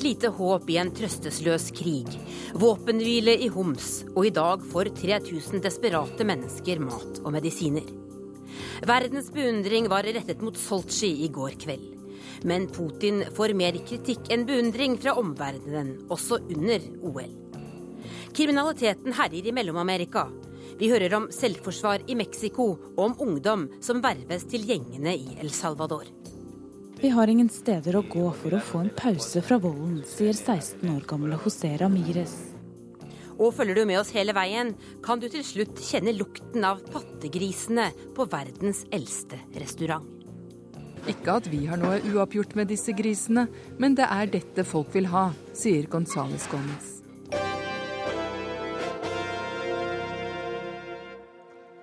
Et lite håp i en trøstesløs krig. Våpenhvile i Homs, og i dag får 3000 desperate mennesker mat og medisiner. Verdens beundring var rettet mot Sotsji i går kveld. Men Putin får mer kritikk enn beundring fra omverdenen, også under OL. Kriminaliteten herjer i Mellom-Amerika. Vi hører om selvforsvar i Mexico og om ungdom som verves til gjengene i El Salvador. Vi har ingen steder å gå for å få en pause fra volden, sier 16 år gamle José Ramires. Og følger du med oss hele veien, kan du til slutt kjenne lukten av pattegrisene på verdens eldste restaurant. Ikke at vi har noe uoppgjort med disse grisene, men det er dette folk vil ha, sier Gonzales Gomez.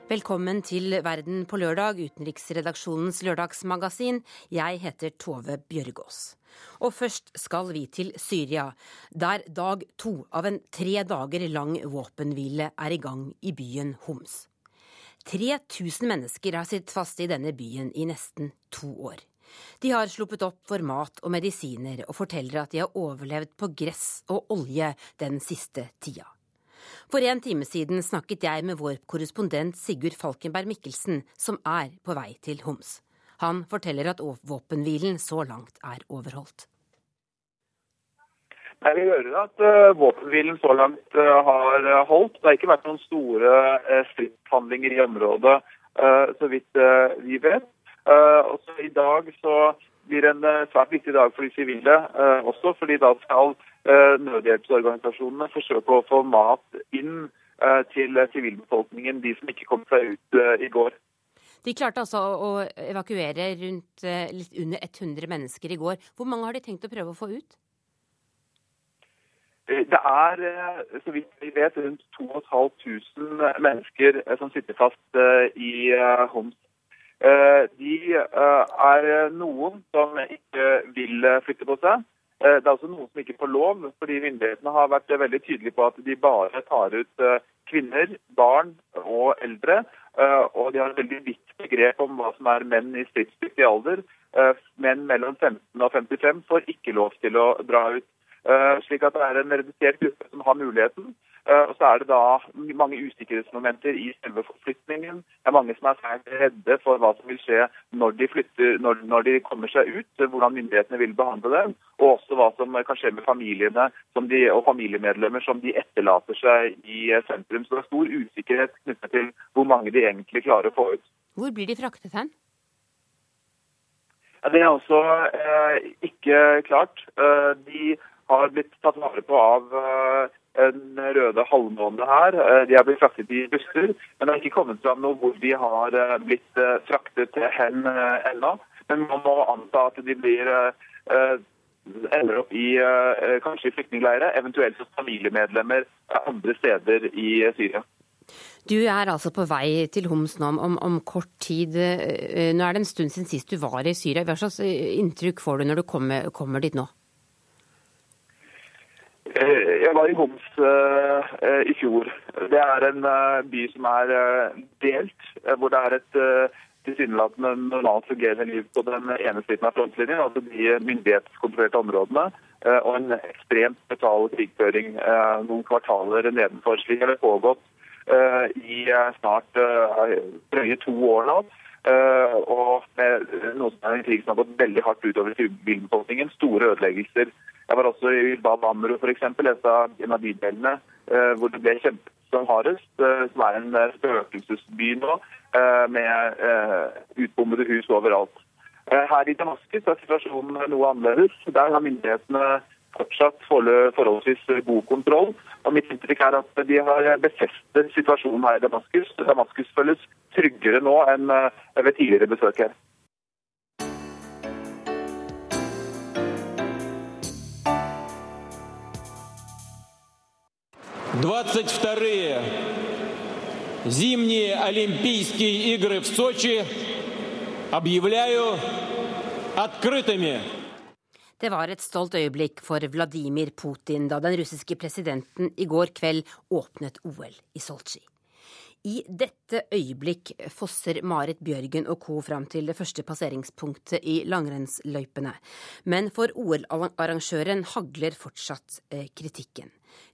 Velkommen til Verden på lørdag, utenriksredaksjonens lørdagsmagasin. Jeg heter Tove Bjørgaas. Og først skal vi til Syria, der dag to av en tre dager lang våpenhvile er i gang i byen Homs. 3000 mennesker har sittet fast i denne byen i nesten to år. De har sluppet opp for mat og medisiner, og forteller at de har overlevd på gress og olje den siste tida. For en time siden snakket jeg med vår korrespondent Sigurd Falkenberg Mikkelsen, som er på vei til Homs. Han forteller at våpenhvilen så langt er overholdt. Nei, Vi hører at uh, våpenhvilen så langt uh, har uh, holdt. Det har ikke vært noen store uh, stridshandlinger i området, så vidt vi vet. også I dag så blir det en svært viktig dag for de sivile også, fordi da skal Eh, nødhjelpsorganisasjonene forsøke å få mat inn eh, til sivilbefolkningen, de som ikke kom seg ut eh, i går. De klarte altså å evakuere rundt litt under 100 mennesker i går. Hvor mange har de tenkt å prøve å få ut? Det er, så vidt vi vet, rundt 2500 mennesker som sitter fast i Homs. De er noen som ikke vil flytte på seg. Eh, det er også noen som ikke får lov, fordi myndighetene har vært veldig tydelige på at de bare tar ut eh, kvinner, barn og eldre. Eh, og de har et veldig vidt begrep om hva som er menn i stridsdyktig alder. Menn mellom 15 og 55 får ikke lov til å dra ut. Slik at det er en redusert gruppe som har muligheten. Eh, og så er det da mange usikkerhetsmomenter i selve forflytningen. Det er mange som er svært redde for hva som vil skje når de, flytter, når, når de kommer seg ut, hvordan myndighetene vil behandle dem, og også hva som kan skje med familiene de, og familiemedlemmer som de etterlater seg i sentrum. Så det er stor usikkerhet knyttet til hvor mange de egentlig klarer å få ut. Hvor blir de fraktet hen? Ja, det er også eh, ikke klart. Eh, de har blitt tatt vare på av eh, en røde halvmåne her. Eh, de har blitt fraktet i busser, men det har ikke kommet fram noe hvor de har eh, blitt fraktet hen ennå. Men man må anta at de blir ender opp i kanskje flyktningleirer, eventuelt som familiemedlemmer andre steder i Syria. Du er altså på vei til Homs nå om, om, kort tid. Nå er det en stund siden sist du var i Syria. Hva slags inntrykk får du når du kommer, kommer dit nå? Eh, jeg var i Homs uh, i fjor. Det er en by som er delt, hvor det er et tilsynelatende normalt fungerende liv på den ene siden av frontlinjen, altså de myndighetskontrollerte områdene, og en ekstremt brutal krigføring noen kvartaler nedenfor. Slik har det pågått i snart drøye to år nå. og med noe som er en krig som har gått veldig hardt utover sivilbefolkningen. Store ødeleggelser jeg var også i Bab Amro f.eks., en av bydelene eh, hvor det ble kjempet som hardest. Eh, som er en eh, spøkelsesby nå, med utbombede hus overalt. Her i Damaskus er situasjonen noe annerledes. Der har myndighetene fortsatt forholdsvis god kontroll. Og Mitt inntrykk er at de har befestet situasjonen her i Damaskus. Damaskus føles tryggere nå enn ved tidligere besøk her. 22 зимние Олимпийские игры в Сочи объявляю открытыми. Det var et stolt øyeblikk for Vladimir Putin da den russiske presidenten i går kveld åpnet OL i Sotsji. I dette øyeblikk fosser Marit Bjørgen og co. fram til det første passeringspunktet i langrennsløypene. Men for OL-arrangøren hagler fortsatt eh, kritikken.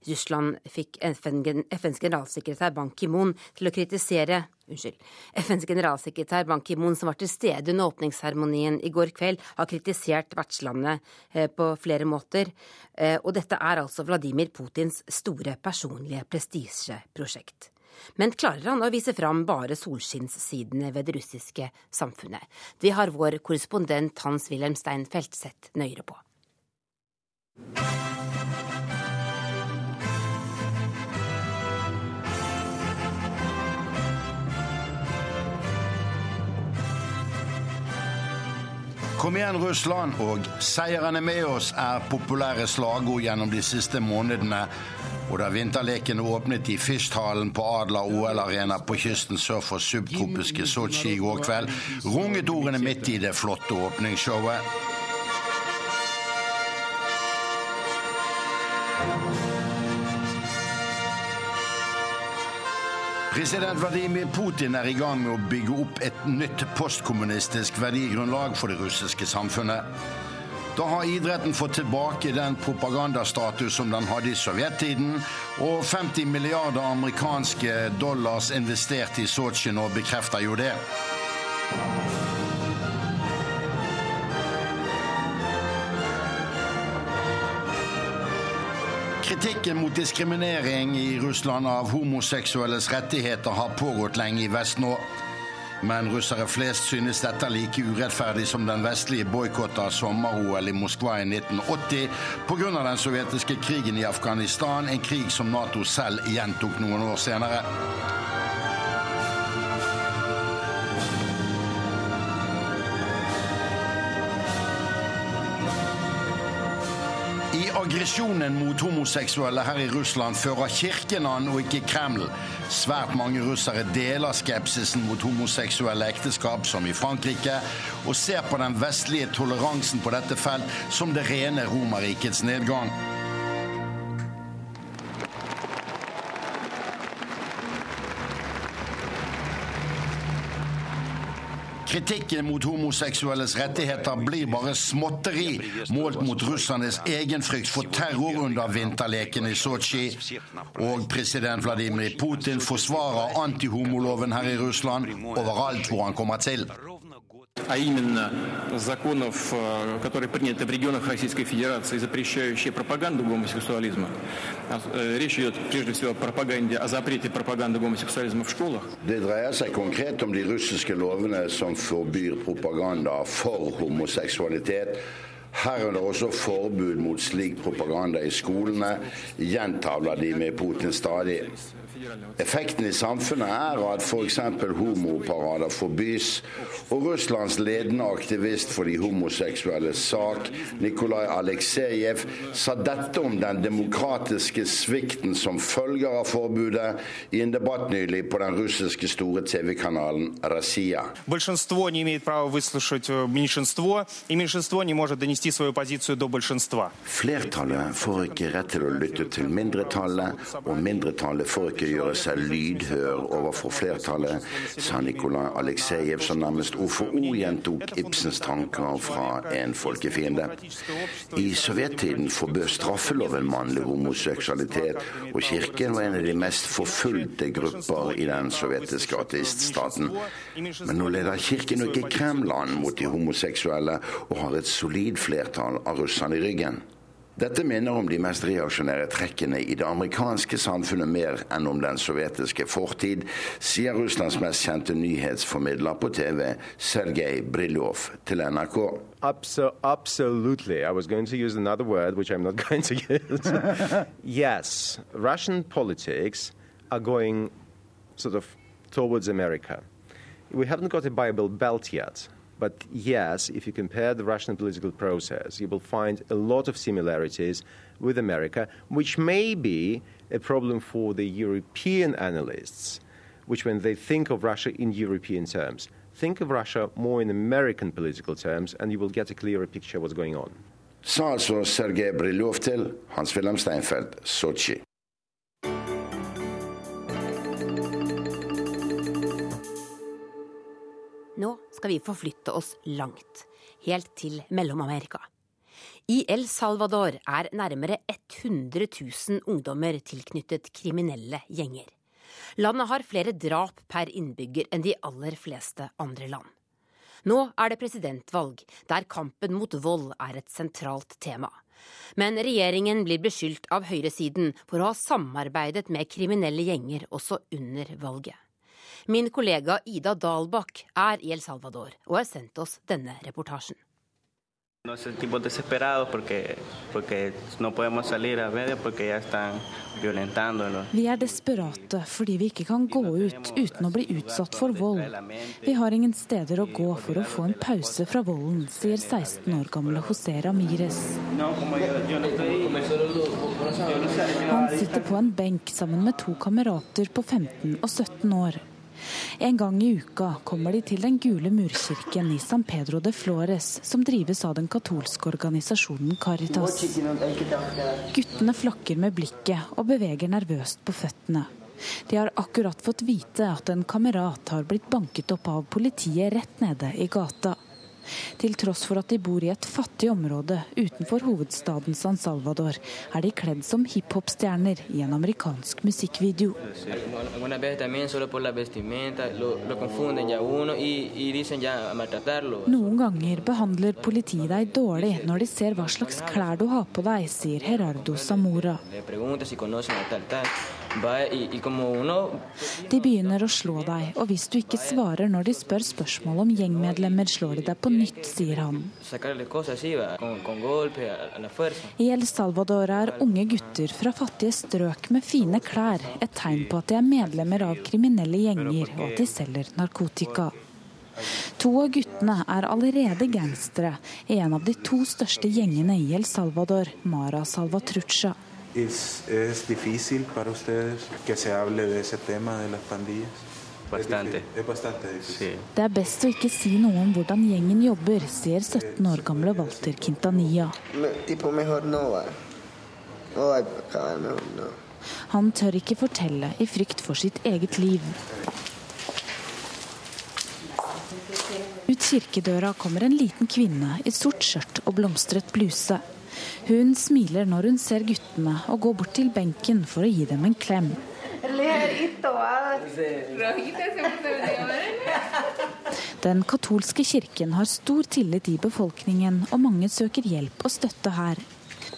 Russland fikk FNs generalsekretær Ban Ki-moon til å kritisere Unnskyld. FNs generalsekretær Ban Ki-moon, som var til stede under åpningsseremonien i går kveld, har kritisert vertslandet eh, på flere måter. Eh, og dette er altså Vladimir Putins store personlige prestisjeprosjekt. Men klarer han å vise fram bare solskinnssidene ved det russiske samfunnet? Det har vår korrespondent Hans-Wilhelm Steinfeld sett nøyere på. Kom igjen, Russland, og seieren er med oss er populære slagord gjennom de siste månedene. Og da vinterlekene åpnet i Fysthallen på Adla OL-arena på kysten sør for subtropiske Sotsji i går kveld, runget ordene midt i det flotte åpningsshowet. President Vladimir Putin er i gang med å bygge opp et nytt postkommunistisk verdigrunnlag for det russiske samfunnet. Da har idretten fått tilbake den propagandastatus som den hadde i sovjettiden, og 50 milliarder amerikanske dollars investert i Sotsji nå bekrefter jo det. Kritikken mot diskriminering i Russland av homoseksuelles rettigheter har pågått lenge i vest nå. Men russere flest synes dette er like urettferdig som den vestlige boikotten av sommer-OL i Moskva i 1980 pga. den sovjetiske krigen i Afghanistan, en krig som Nato selv gjentok noen år senere. Aggresjonen mot homoseksuelle her i Russland fører Kirken an og ikke Kreml. Svært mange russere deler skepsisen mot homoseksuelle ekteskap, som i Frankrike, og ser på den vestlige toleransen på dette felt som det rene Romerrikets nedgang. Kritikken mot homoseksuelles rettigheter blir bare småtteri målt mot russernes egen frykt for terror under vinterlekene i Sotsji. Og president Vladimir Putin forsvarer antihomoloven her i Russland overalt hvor han kommer til. А именно законов, э, которые приняты в регионах Российской Федерации, запрещающие пропаганду гомосексуализма. Э, речь идет прежде всего о пропаганде, о запрете пропаганды гомосексуализма в школах. De. Herunder også forbud mot slik propaganda i skolene, gjentar Vladimir Putin stadig. Effekten i samfunnet er at f.eks. homoparader forbys, og Russlands ledende aktivist for de homoseksuelles sak, Nikolai Aleksejjev, sa dette om den demokratiske svikten som følger av forbudet, i en debatt nylig på den russiske store TV-kanalen Rasia. Большинство не имеет права выслушать э, меньшинство, и меньшинство не может донести свою позицию до большинства. Flertallet får ikke rett til å lytte til mindretallet, og mindretallet får ikke gjøre seg lydhør overfor flertallet, sa Nikolai Aleksejev, som nærmest ord for ord gjentok Ibsens tanker fra en folkefiende. I sovjettiden forbød straffeloven mannlig homoseksualitet, og kirken var en av de mest forfulgte grupper i den sovjetiske ateiststaten. Men nå leder kirken ikke Kremland mot de homoseksuelle, og har et solid flertall av russerne i ryggen. Dette minner om de mest reaksjonære trekkene i det amerikanske samfunnet mer enn om den sovjetiske fortid, sier Russlands mest kjente nyhetsformidler på TV, Sergej Brilov, til NRK. Absolutt. absolutely. I was going to use another word, which I'm not going to use. yes, Russian politics are going sort of towards America. We haven't got a Bible belt yet. But yes, if you compare the Russian political process, you will find a lot of similarities with America, which may be a problem for the European analysts, which when they think of Russia in European terms, think of Russia more in American political terms, and you will get a clearer picture of what's going on. Sergej Hans-Wilhelm Steinfeld, Sotsji. Skal vi forflytte oss langt. Helt til Mellom-Amerika. I El Salvador er nærmere 100 000 ungdommer tilknyttet kriminelle gjenger. Landet har flere drap per innbygger enn de aller fleste andre land. Nå er det presidentvalg, der kampen mot vold er et sentralt tema. Men regjeringen blir beskyldt av høyresiden for å ha samarbeidet med kriminelle gjenger også under valget. Min kollega Ida Dalbakk er i El Salvador og har sendt oss denne reportasjen. Nos sentimos desesperados porque, porque no podemos salir a medios porque ya están violentándonos. Vi er desperate fordi vi ikke kan gå ut uten å bli utsatt for vold. Vi har ingen steder å gå for å få en pause fra volden, sier 16 år gamle José Ramires. Han sitter på en benk sammen med to kamerater på 15 og 17 år. En gang i uka kommer de til den gule murkirken i San Pedro de Flores, som drives av den katolske organisasjonen Caritas. Guttene flakker med blikket og beveger nervøst på føttene. De har akkurat fått vite at en kamerat har blitt banket opp av politiet rett nede i gata. Til tross for at de bor i et fattig område utenfor hovedstaden San Salvador, er de kledd som hiphop-stjerner i en amerikansk musikkvideo. Noen ganger behandler politiet deg dårlig når de ser hva slags klær du har på deg, sier Gerardo Zamora. De begynner å slå deg, og hvis du ikke svarer når de spør spørsmål om gjengmedlemmer, slår de deg på nytt, sier han. I El Salvador er unge gutter fra fattige strøk med fine klær et tegn på at de er medlemmer av kriminelle gjenger, og at de selger narkotika. To av guttene er allerede gangstere i en av de to største gjengene i El Salvador, Mara Salvatrucha. ¿Es, ¿Es difícil para ustedes que se hable de ese tema de las pandillas? Bastante. Es bastante difícil. Sí. Det er best å ikke si noe om hvordan gjengen jobber, sier 17 år gamle Walter Quintanilla. Tipo mejor no va. No va acá, no, no. Han tør ikke fortelle i frykt for sitt eget liv. Ut kirkedøra kommer en liten kvinne i sort skjørt og blomstret bluse. Hun smiler når hun ser guttene og går bort til benken for å gi dem en klem. Den katolske kirken har stor tillit i befolkningen, og mange søker hjelp og støtte her.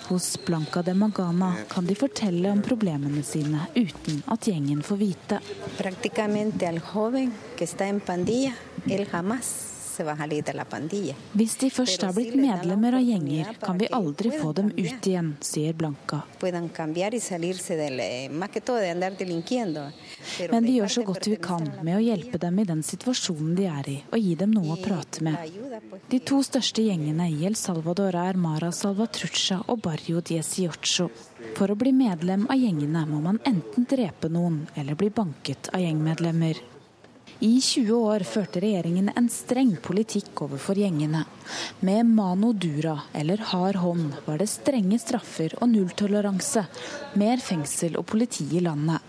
Hos Blanca de Magana kan de fortelle om problemene sine uten at gjengen får vite. Praktikamente al joven que está en pandilla, el jamás Hvis de først er blitt medlemmer av gjenger, kan vi aldri få dem ut igjen, sier Blanca. Eh, Men vi gjør så godt vi kan med å hjelpe dem i den situasjonen de er i, og gi dem noe å prate med. De to største gjengene i El Salvador er Mara Salvatrucha og Barrio 18. For å bli medlem av gjengene må man enten drepe noen eller bli banket av gjengmedlemmer. I 20 år førte regjeringen en streng politikk overfor gjengene. Med mano dura, eller hard hånd, var det strenge straffer og nulltoleranse. Mer fengsel og politi i landet.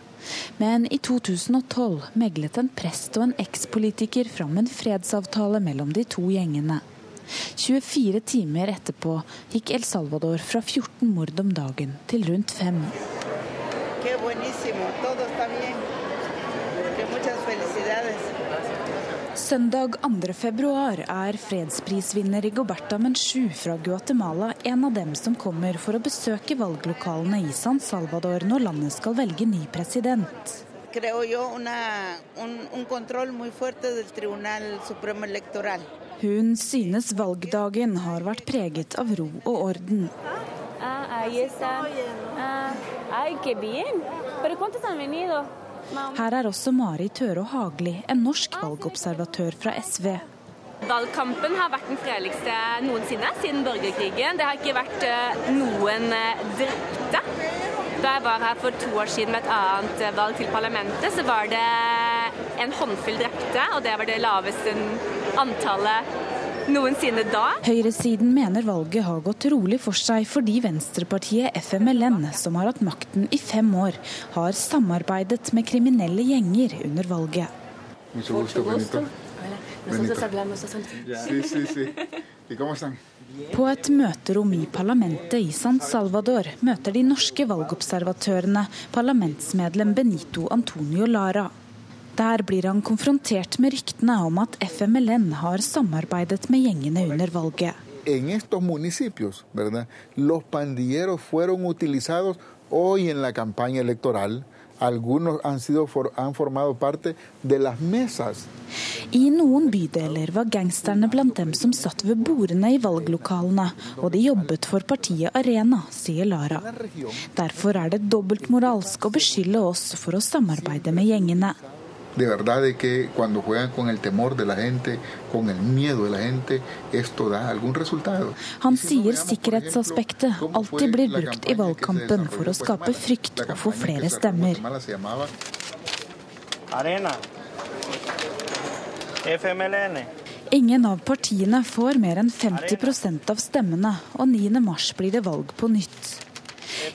Men i 2012 meglet en prest og en ekspolitiker fram en fredsavtale mellom de to gjengene. 24 timer etterpå gikk El Salvador fra 14 mord om dagen til rundt fem. Qué buenísimo, todo está bien. Que muchas felicidades. Søndag 2. februar er fredsprisvinner Rigoberta Menchú fra Guatemala en av dem som kommer for å besøke valglokalene i San Salvador når landet skal velge ny president. Creo yo una, un, un control muy fuerte del Tribunal Supremo Electoral. Hun synes valgdagen har vært preget av ro og orden. Ah, ahí están. Ah, ay, qué bien. ¿Pero cuántos han venido? Her er også Mari Tørå Hagli, en norsk valgobservatør fra SV. Valgkampen har vært den fredeligste noensinne siden borgerkrigen. Det har ikke vært eh, noen eh, drepte. Da jeg var her for to år siden med et annet eh, valg til parlamentet, så var det en håndfull drepte, og det var det laveste antallet noensinne da. Høyresiden mener valget har gått rolig for seg fordi venstrepartiet FMLN, som har hatt makten i fem år, har samarbeidet med kriminelle gjenger under valget. På et møterom i parlamentet i San Salvador møter de norske valgobservatørene parlamentsmedlem Benito Antonio Lara. Der blir han konfrontert med ryktene om at FMLN har samarbeidet med gjengene under valget. En estos municipios, ¿verdad? los pandilleros fueron utilizados hoy en la campaña electoral Algunos han, sido for, han formado parte de las mesas. I noen bydeler var gangsterne blant dem som satt ved bordene i valglokalene, og de jobbet for partiet Arena, sier Lara. Derfor er det dobbeltmoralsk å beskylde oss for å samarbeide med gjengene de verdad de que cuando juegan con el temor de la gente, con el miedo de la gente, esto da algún resultado. Han sier sikkerhetsaspektet alltid blir brukt i valgkampen for å skape frykt og få flere stemmer. Ingen av partiene får mer enn 50% av stemmene, og 9.3 blir det valg på nytt.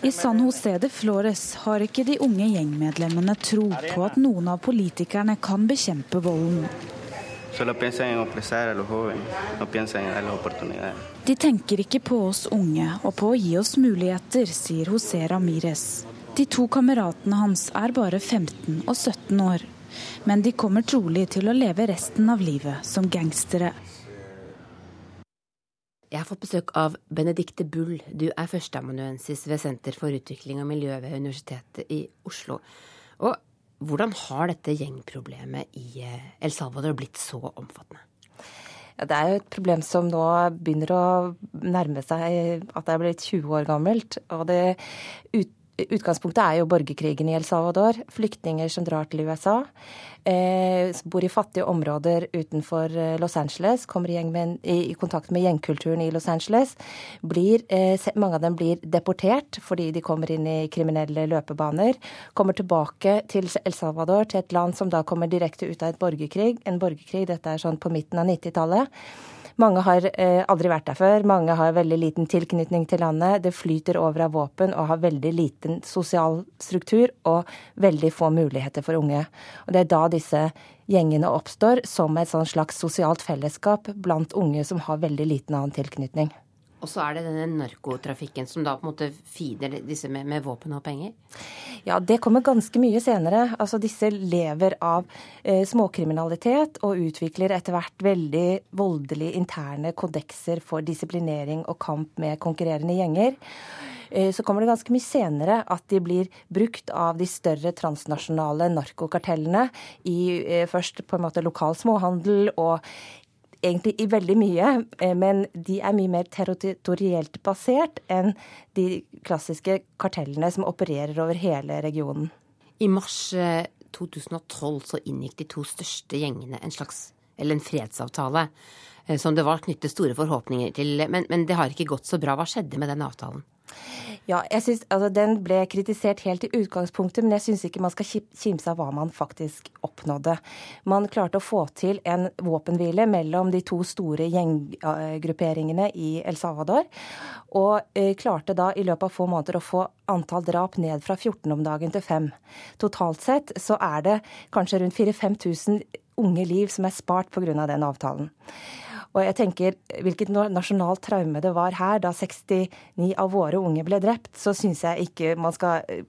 I San José de Flores har ikke de unge gjengmedlemmene tro på at noen av politikerne kan bekjempe volden. De tenker ikke på oss unge og på å gi oss muligheter, sier José Ramires. De to kameratene hans er bare 15 og 17 år. Men de kommer trolig til å leve resten av livet som gangstere. Jeg har fått besøk av Benedicte Bull. Du er førsteamanuensis ved Senter for utvikling og miljø ved Universitetet i Oslo. Og hvordan har dette gjengproblemet i eh, El Salvador blitt så omfattende? Ja, det er jo et problem som nå begynner å nærme seg at det er blitt 20 år gammelt. Og det ut Utgangspunktet er jo borgerkrigen i El Salvador. Flyktninger som drar til USA. Eh, bor i fattige områder utenfor eh, Los Angeles. Kommer i, med, i, i kontakt med gjengkulturen i Los Angeles. Blir, eh, mange av dem blir deportert fordi de kommer inn i kriminelle løpebaner. Kommer tilbake til El Salvador, til et land som da kommer direkte ut av et borgerkrig. En borgerkrig, dette er sånn på midten av 90-tallet. Mange har eh, aldri vært der før. Mange har veldig liten tilknytning til landet. Det flyter over av våpen og har veldig liten sosial struktur og veldig få muligheter for unge. Og Det er da disse gjengene oppstår som et sånn slags sosialt fellesskap blant unge som har veldig liten annen tilknytning. Og så er det denne narkotrafikken som da på en måte feeder disse med, med, våpen og penger? Ja, det kommer ganske mye senere. Altså disse lever av eh, småkriminalitet og utvikler etter hvert veldig voldelige interne kodekser for disiplinering og kamp med konkurrerende gjenger. Eh, så kommer det ganske mye senere at de blir brukt av de større transnasjonale narkokartellene i eh, først på en måte lokal småhandel og egentlig i veldig mye, eh, men de er mye mer territorielt basert enn de klassiske kartellene som opererer over hele regionen. I mars 2012 eh, så inngikk de to største gjengene en slags, eller en fredsavtale eh, som det var knyttet store forhåpninger til. Men, men det har ikke gått så bra. Hva skjedde med den avtalen? Ja, jeg synes, altså, Den ble kritisert helt i utgangspunktet, men jeg syns ikke man skal kimse av hva man faktisk oppnådde. Man klarte å få til en våpenhvile mellom de to store gjenggrupperingene i El Salvador. Og eh, klarte da i løpet av få måneder å få antall drap ned fra 14 om dagen til 5. Totalt sett så er det kanskje rundt 4000-5000 unge liv som er spart pga. den avtalen. Og jeg tenker hvilket nasjonalt traume det var her da 69 av våre unge ble drept, så syns jeg ikke man skal eh,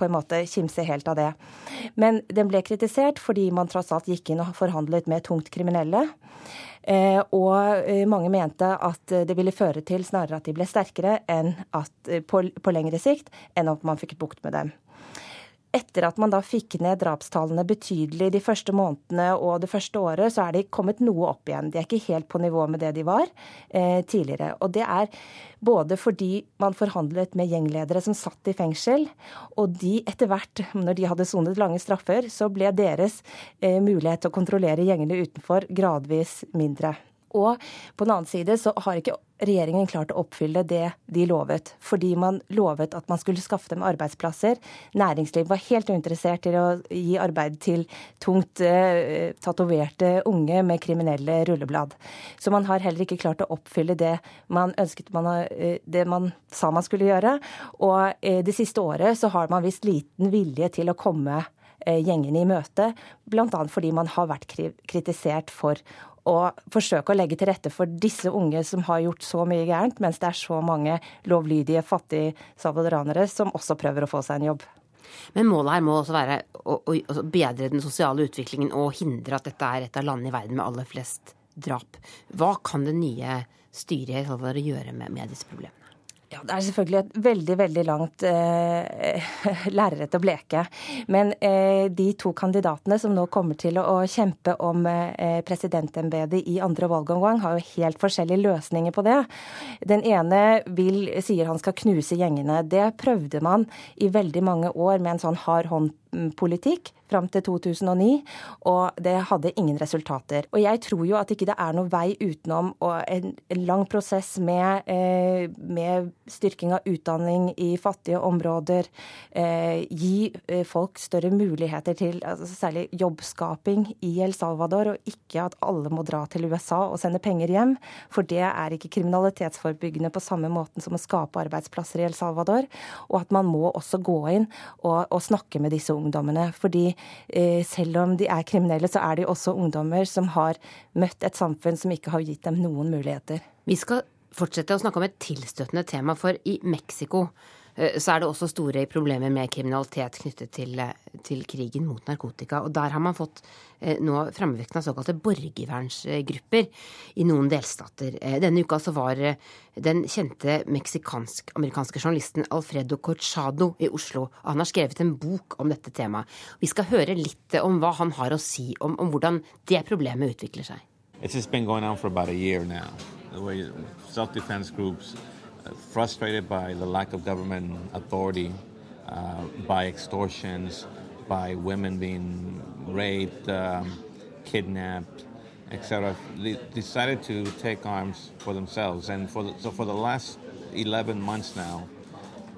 på en måte kimse helt av det. Men den ble kritisert fordi man tross alt gikk inn og forhandlet med tungt kriminelle. Eh, og eh, mange mente at det ville føre til snarere at de ble sterkere enn at, på, på lengre sikt enn at man fikk bukt med dem etter at man da fikk ned drapstallene betydelig de første månedene og det første året, så er de kommet noe opp igjen. De er ikke helt på nivå med det de var eh, tidligere. Og det er både fordi man forhandlet med gjengledere som satt i fengsel, og de etter hvert, når de hadde sonet lange straffer, så ble deres eh, mulighet til å kontrollere gjengene utenfor gradvis mindre. Og på den annen side så har ikke regjeringen klart å oppfylle det de lovet. Fordi man lovet at man skulle skaffe dem arbeidsplasser. Næringslivet var helt uinteressert til å gi arbeid til tungt eh, tatoverte unge med kriminelle rulleblad. Så man har heller ikke klart å oppfylle det man ønsket man, eh, det man sa man skulle gjøre. Og eh, det siste året så har man vist liten vilje til å komme gjengene i møte, bl.a. fordi man har vært kritisert for å forsøke å legge til rette for disse unge som har gjort så mye gærent, mens det er så mange lovlydige, fattige salvadoranere som også prøver å få seg en jobb. Men målet her må også være å, å, å bedre den sosiale utviklingen og hindre at dette er et av landene i verden med aller flest drap. Hva kan det nye styret i Salvador gjøre med, med disse problemene? Ja, Det er selvfølgelig et veldig veldig langt eh, lerret å bleke. Men eh, de to kandidatene som nå kommer til å, kjempe om eh, presidentembetet i andre valgomgang, har jo helt forskjellige løsninger på det. Den ene vil, sier han skal knuse gjengene. Det prøvde man i veldig mange år med en sånn hard hånd-politikk fram til 2009, og det hadde ingen resultater. Og jeg tror jo at ikke det er noe vei utenom en, lang prosess med, eh, med, styrking av utdanning i fattige områder, eh, gi eh, folk større muligheter til altså, særlig jobbskaping i El Salvador, og ikke at alle må dra til USA og sende penger hjem, for det er ikke kriminalitetsforebyggende på samme måten som å skape arbeidsplasser i El Salvador, og at man må også gå inn og, og snakke med disse ungdommene. fordi Eh, selv om de er kriminelle, så er de også ungdommer som har møtt et samfunn som ikke har gitt dem noen muligheter. Vi skal fortsette å snakke om et tilstøtende tema, for i Mexico så er det også store problemer med kriminalitet knyttet til, eh, til krigen mot narkotika. Og der har man fått eh, nå framvekten av såkalte borgervernsgrupper i noen delstater. Denne uka så var den kjente meksikansk-amerikanske journalisten Alfredo Corchado i Oslo. Og han har skrevet en bok om dette temaet. Vi skal høre litt om hva han har å si om, om hvordan det problemet utvikler seg. It's just been going on for about a year now. The way self-defense groups frustrated by the lack of government authority, uh, by extortions, by women being raped, um, kidnapped, etc. They decided to take arms for themselves. And for the, so for the last 11 months now,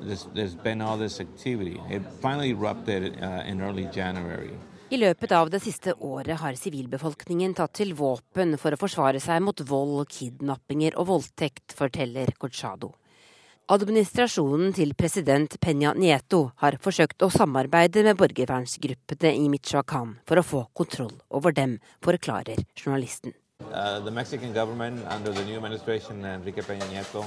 there's, there's been all this activity. It finally erupted uh, in early January. I løpet av det siste året har sivilbefolkningen tatt til våpen for å forsvare seg mot vold, kidnappinger og voldtekt, forteller Corchado. Administrasjonen til president Peña Nieto har forsøkt å samarbeide med borgervernsgruppene i Michoacán for å få kontroll over dem, forklarer journalisten. Uh, the Mexican government under the new administration, Enrique Peña Nieto,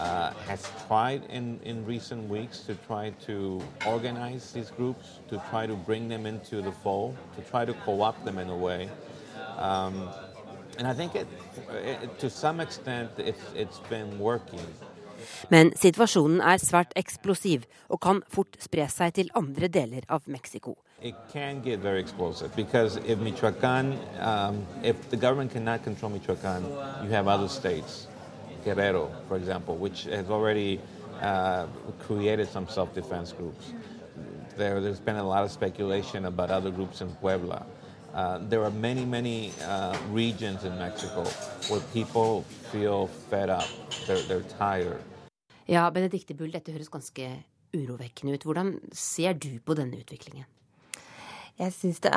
uh, has tried in, in recent weeks to try to organize these groups, to try to bring them into the fold, to try to co-opt them in a way. Um, and I think it, it, to some extent it's, it's been working. Men situasjonen er svært eksplosiv og kan fort spre seg til andre deler av Mexico. It can get very explosive because if Michoacan, um, if the government cannot control Michoacan, you have other states, Guerrero, for example, which has already uh, created some self-defense groups. There, there's been a lot of speculation about other groups in Puebla. Uh, there are many, many uh, regions in Mexico where people feel fed up. They're, they're tired. Ja, Benedicte Bull, dette høres ganske urovekkende ut. Hvordan ser du på denne utviklingen? Jeg syns det,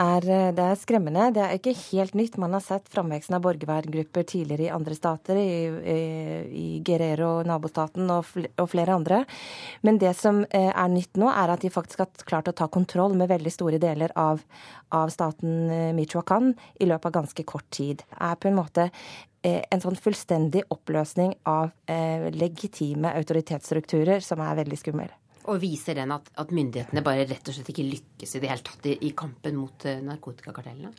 det, er skremmende. Det er ikke helt nytt. Man har sett framveksten av borgerverngrupper tidligere i andre stater, i, i, Guerrero, nabostaten og, flere andre. Men det som eh, er nytt nå, er at de faktisk har klart å ta kontroll med veldig store deler av, av staten Michoacan Michoacán i løpet av ganske kort tid. Det er på en måte eh, en sånn fullstendig oppløsning av legitime autoritetsstrukturer som er veldig skummel. Og viser den at, at, myndighetene bare rett og slett ikke lykkes i det hele tatt i, i kampen mot uh, narkotikakartellene?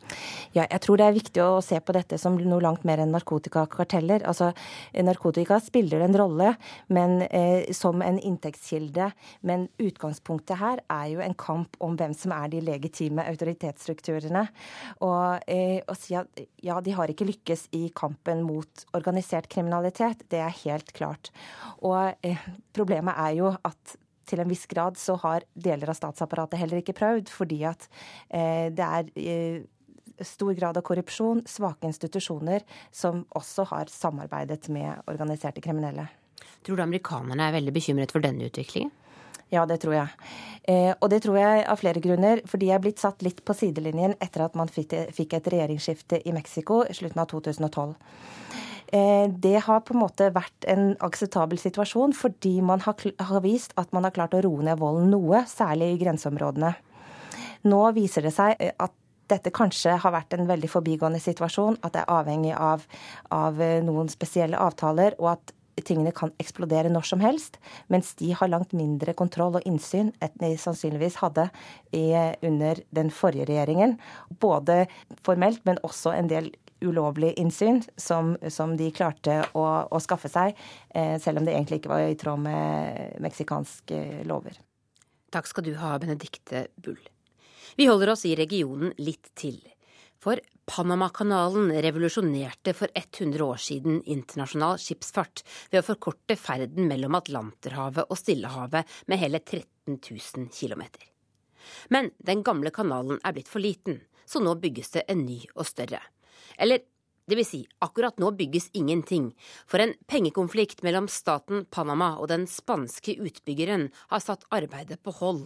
Ja, jeg tror det er viktig å se på dette som noe langt mer enn narkotikakarteller. Altså, narkotika spiller en rolle men, eh, som en inntektskilde, men utgangspunktet her er jo en kamp om hvem som er de legitime autoritetsstrukturene. Og eh, å si at ja, de har ikke lykkes i kampen mot organisert kriminalitet, det er helt klart. Og eh, problemet er jo at til en viss grad så har deler av statsapparatet heller ikke prøvd, fordi at eh, det er eh, stor grad av korrupsjon, svake institusjoner, som også har samarbeidet med organiserte kriminelle. Tror du amerikanerne er veldig bekymret for denne utviklingen? Ja, det tror jeg. Eh, og det tror jeg av flere grunner. Fordi jeg er blitt satt litt på sidelinjen etter at man fikk et regjeringsskifte i Mexico i slutten av 2012. Eh, det har på en måte vært en akseptabel situasjon fordi man har, vist at man har klart å roe ned volden noe, særlig i grenseområdene. Nå viser det seg at dette kanskje har vært en veldig forbigående situasjon, at det er avhengig av, av noen spesielle avtaler, og at tingene kan eksplodere når som helst, mens de har langt mindre kontroll og innsyn enn de sannsynligvis hadde i, under den forrige regjeringen. Både formelt, men også en del ulovlig innsyn som, som de klarte å, å skaffe seg, eh, selv om det egentlig ikke var i tråd med meksikanske lover. Takk skal du ha, Benedikte Bull. Vi holder oss i regionen litt til. For Panamakanalen revolusjonerte for 100 år siden internasjonal skipsfart ved å forkorte ferden mellom Atlanterhavet og Stillehavet med hele 13 000 km. Men den gamle kanalen er blitt for liten, så nå bygges det en ny og større. Eller det vil si, akkurat nå bygges ingenting, for en pengekonflikt mellom staten Panama og den spanske utbyggeren har satt arbeidet på hold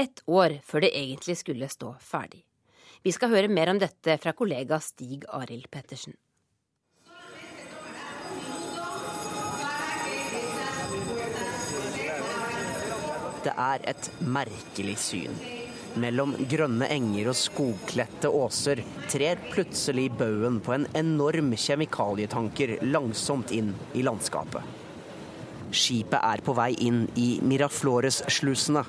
ett år før det egentlig skulle stå ferdig. Vi skal høre mer om dette fra kollega Stig Arild Pettersen. Det er et merkelig syn. Mellom grønne enger og skogkledte åser trer plutselig baugen på en enorm kjemikalietanker langsomt inn i landskapet. Skipet er på vei inn i Miraflores-slusene,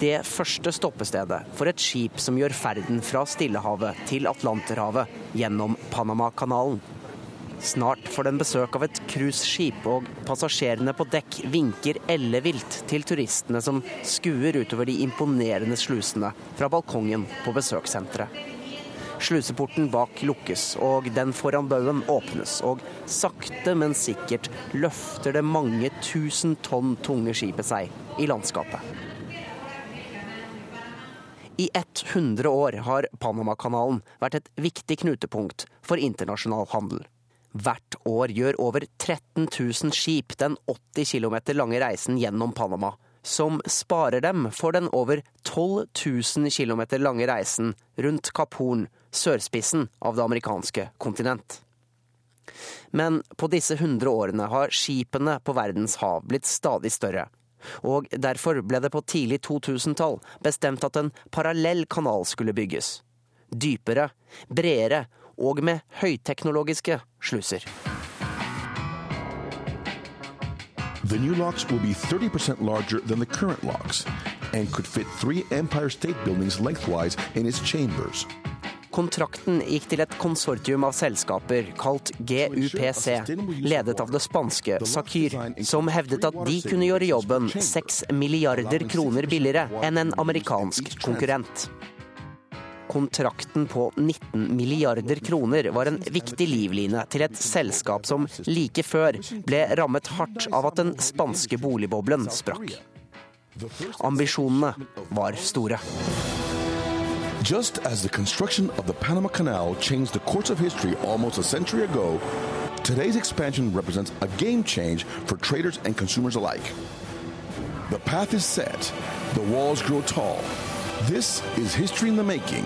det første stoppestedet for et skip som gjør ferden fra Stillehavet til Atlanterhavet gjennom Panamakanalen. Snart får den besøk av et cruiseskip, og passasjerene på dekk vinker ellevilt til turistene som skuer utover de imponerende slusene fra balkongen på besøkssenteret. Sluseporten bak lukkes, og den foran baugen åpnes, og sakte, men sikkert løfter det mange tusen tonn tunge skipet seg i landskapet. I 100 år har Panamakanalen vært et viktig knutepunkt for internasjonal handel. Hvert år gjør over 13 000 skip den 80 km lange reisen gjennom Panama, som sparer dem for den over 12 000 km lange reisen rundt Kapp Horn, sørspissen av det amerikanske kontinent. Men på disse 100 årene har skipene på verdens hav blitt stadig større og derfor ble det på tidlig 2000-tall bestemt at en parallell kanal skulle bygges. Dypere, bredere og med høyteknologiske sluser. The new locks will be 30% larger than the current locks and could fit three Empire State Buildings lengthwise in its chambers. Kontrakten gikk til et konsortium av selskaper kalt GUPC, ledet av det spanske Sakir, som hevdet at de kunne gjøre jobben 6 milliarder kroner billigere enn en amerikansk konkurrent. Kontrakten på 19 milliarder kroner var en viktig livline til et selskap som like før ble rammet hardt av at den spanske boligboblen sprakk. Ambisjonene var store. Just as the construction of the Panama Canal changed the course of history almost a century ago, today's expansion represents a game change for traders and consumers alike. The path is set, the walls grow tall. This is history in the making,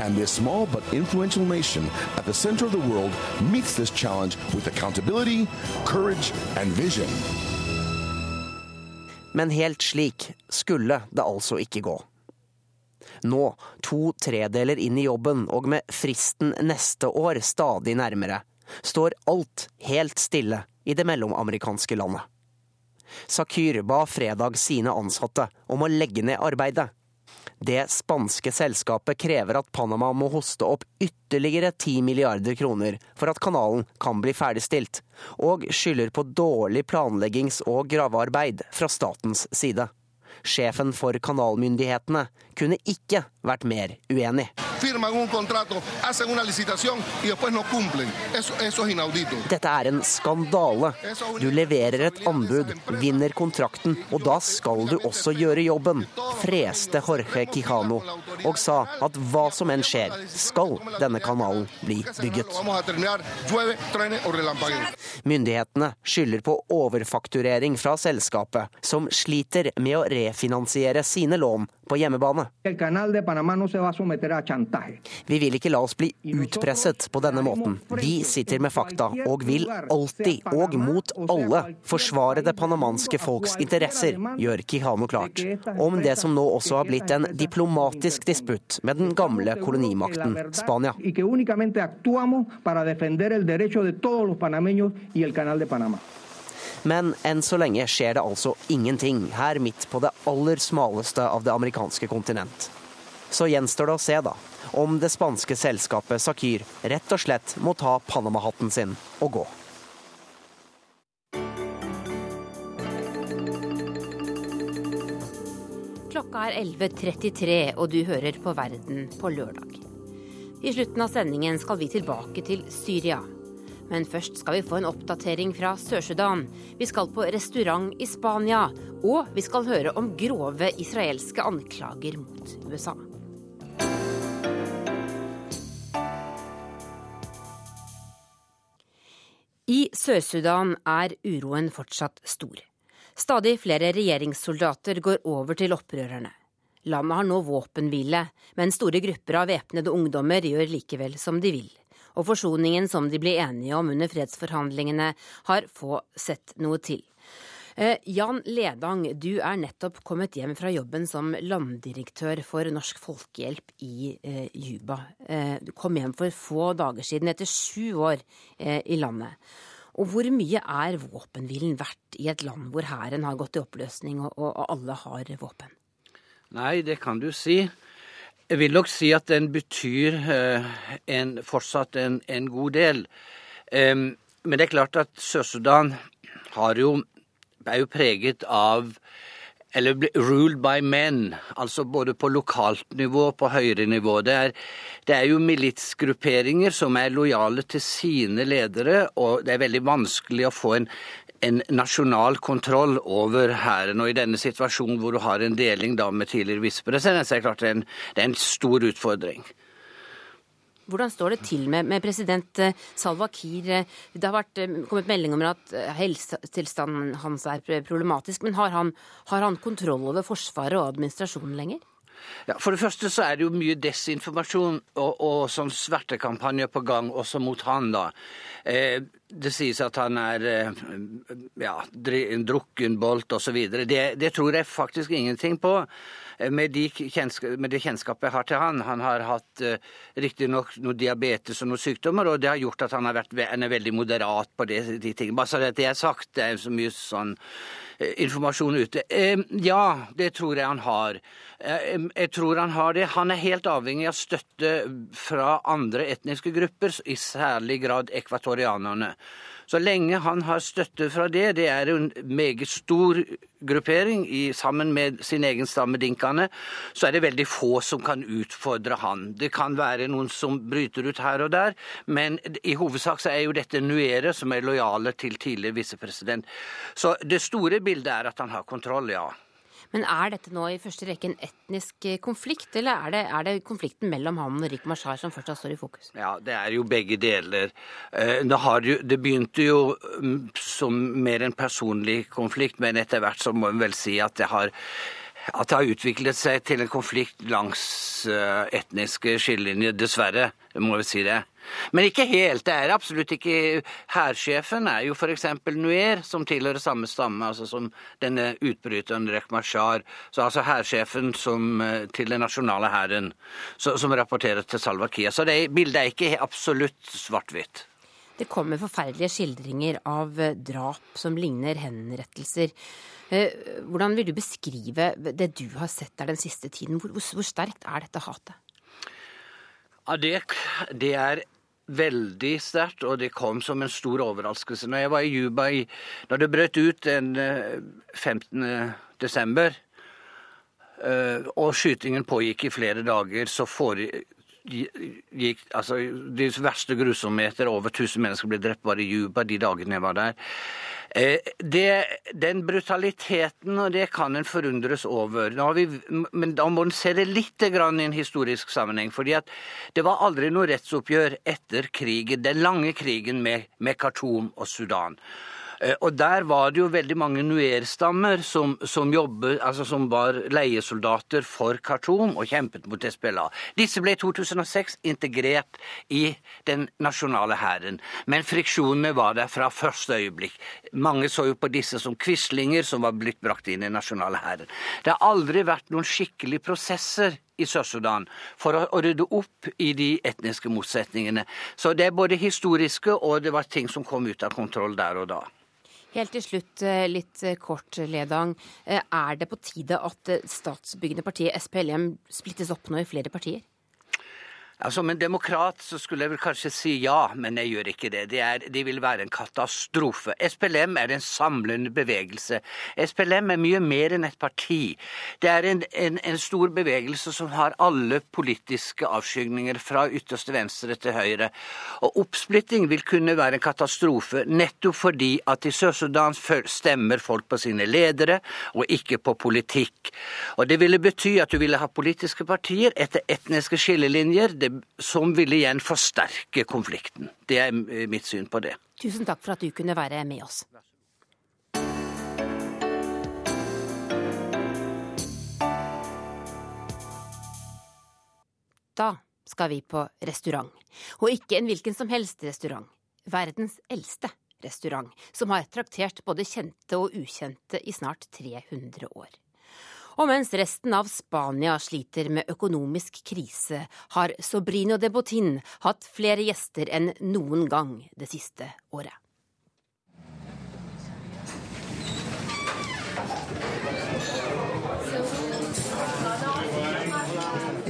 and this small but influential nation at the center of the world meets this challenge with accountability, courage, and vision. Men helt slik skulle det altså ikke gå. Nå, to tredeler inn i jobben og med fristen neste år stadig nærmere, står alt helt stille i det mellomamerikanske landet. Sakyr ba fredag sine ansatte om å legge ned arbeidet. Det spanske selskapet krever at Panama må hoste opp ytterligere 10 milliarder kroner for at kanalen kan bli ferdigstilt, og skylder på dårlig planleggings- og gravearbeid fra statens side. Sjefen for kanalmyndighetene kunne ikke vært mer uenig. Dette er en skandale. Du leverer et anbud, vinner kontrakten, og da skal du også gjøre jobben, freste Jorge Quijano, og sa at hva som enn skjer, skal denne kanalen bli bygget. Myndighetene skylder på overfakturering fra selskapet, som sliter med å refinansiere sine lån på hjemmebane. Vi vil ikke la oss bli utpresset på denne måten. Vi sitter med fakta og vil alltid, og mot alle, forsvare det panamanske folks interesser, gjør Quijano klart. Om det som nå også har blitt en diplomatisk disputt med den gamle kolonimakten Spania. Men enn så lenge skjer det altså ingenting her midt på det aller smaleste av det amerikanske kontinent. Så gjenstår det å se, da, om det spanske selskapet Sakyr rett og slett må ta Panama-hatten sin og gå. Klokka er 11.33, og du hører på Verden på lørdag. I slutten av sendingen skal vi tilbake til Syria. Men først skal vi få en oppdatering fra Sør-Sudan. Vi skal på restaurant i Spania. Og vi skal høre om grove israelske anklager mot USA. Sør-Sudan er uroen fortsatt stor. Stadig flere regjeringssoldater går over til opprørerne. Landet har nå våpenhvile, men store grupper av væpnede ungdommer gjør likevel som de vil. Og forsoningen som de ble enige om under fredsforhandlingene, har få sett noe til. Eh, Jan Ledang, du er nettopp kommet hjem fra jobben som landdirektør for Norsk Folkehjelp i eh, Juba. Eh, du kom hjem for få dager siden, etter sju år i landet. Og hvor mye er våpenhvilen verdt i et land hvor hæren har gått i oppløsning og, og alle har våpen? Nei, det kan du si. Jeg vil nok si at den betyr eh, en, fortsatt en, en, god del. Men det er klart at Sør-Sudan er jo preget av eller ruled by men, altså både på lokalt nivå og på høyere nivå. Det er, det er jo militsgrupperinger som er lojale til sine ledere, og det er veldig vanskelig å få en, en nasjonal kontroll over hæren. Og i denne situasjonen hvor du har en deling da med tidligere visepresident, så er det klart det er en, det er en stor utfordring. Hvordan står det til med, med president eh, Salwa Kiir? Det har vært, eh, kommet melding om at eh, helsetilstanden hans er problematisk. Men har han, har han kontroll over Forsvaret og administrasjonen lenger? Ja, For det første så er det jo mye desinformasjon og, og sånn svertekampanjer på gang også mot han, da. Eh, det sies at han er eh, ja, en drukkenbolt osv. Det, det tror jeg faktisk ingenting på. Eh, med, de med, det kjennskapet jeg har til han. Han har hatt uh, riktignok noe diabetes og noen sykdommer, og det har gjort at han, har vært, han er veldig moderat på det, de tingene. Bare så det er sagt, det er så mye sånn uh, informasjon ute. Ja, det tror jeg han har. Jeg tror han har det. Han er helt avhengig av støtte fra andre etniske grupper, i særlig grad ekvatorianerne. Så lenge han har støtte fra det, det er en meget stor gruppering i, sammen med sin egen stamme dinkene, så er det veldig få som kan utfordre han. Det kan være noen som bryter ut her og der, men i hovedsak så er jo dette Nuere som er lojale til tidligere visepresident. Så det store bildet er at han har kontroll, ja. Men er dette nå i første rekke en etnisk eh, konflikt, eller er det, er det konflikten mellom ham og Rik Mashar som fortsatt står i fokus? Ja, det er jo begge deler. Eh, det, jo, det begynte jo mm, som mer en personlig konflikt, men etter hvert så må en vel si at det har at det har utviklet seg til en konflikt langs eh, etniske skillelinjer, dessverre. Må vi si det. Men ikke helt. Det er absolutt ikke Hærsjefen er jo f.eks. Nuer, som tilhører samme stamme altså som denne utbryteren Rek Mashar. Så altså hærsjefen eh, til den nasjonale hæren, som rapporterer til Salwa Kiya. Så det, bildet er ikke absolutt svart-hvitt. Det kommer forferdelige skildringer av eh, drap som ligner henrettelser. Eh, hvordan vil du beskrive det du har sett der den siste tiden? Hvor, hvor sterkt er dette hatet? Ja, det, det er veldig sterkt, og det kom som en stor overraskelse. Når jeg var i Juba i, da det brøt ut den 15. Eh, desember, eh, og skytingen pågikk i flere dager, så foregikk altså, De verste grusomheter, over 1000 mennesker ble drept bare i Juba de dagene jeg var der. Eh, det, den brutaliteten, og det kan en forundres over. Vi, men da må en se det litt i en historisk sammenheng. fordi at det var aldri noe rettsoppgjør etter krigen, den lange krigen med, med Khartoum og Sudan. Eh, og der var det jo veldig mange nuerstammer som, som, altså som var leiesoldater for Khartoum og kjempet mot SPLA. Disse ble i 2006 integrert i den nasjonale hæren, men friksjonene var der fra første øyeblikk. Mange så jo på disse som quislinger som var blitt brakt inn i den nasjonale hæren. Det har aldri vært noen skikkelige prosesser i Sør-Sudan for å, rydde opp i de etniske motsetningene. Så det er både historiske og det var ting som kom ut av kontroll der og da. Helt til slutt, eh, litt eh, kort, Ledang. Eh, er det på tide at statsbyggende partiet SPLM splittes opp nå i flere partier? Som en demokrat så skulle jeg vel kanskje si ja, men jeg gjør ikke det. Det, er, det, vil være en katastrofe. SPLM er en samlende bevegelse. SPLM er mye mer enn et parti. Det er en, en, en stor bevegelse som har alle politiske avskygninger fra ytterste venstre til høyre. Og oppsplitting vil kunne være en katastrofe nettopp fordi at i Sør-Sudan stemmer folk på sine ledere og ikke på politikk. Og det ville bety at du ville ha politiske partier etter etniske skillelinjer. Det som ville igjen forsterke konflikten. Det er mitt syn på det. Tusen takk for at du kunne være med oss. Da skal vi på restaurant. Og ikke en hvilken som helst restaurant. Verdens eldste restaurant, som har traktert både kjente og ukjente i snart 300 år. Og mens resten av Spania sliter med økonomisk krise, har Sobrino de Botin hatt flere gjester enn noen gang det siste året.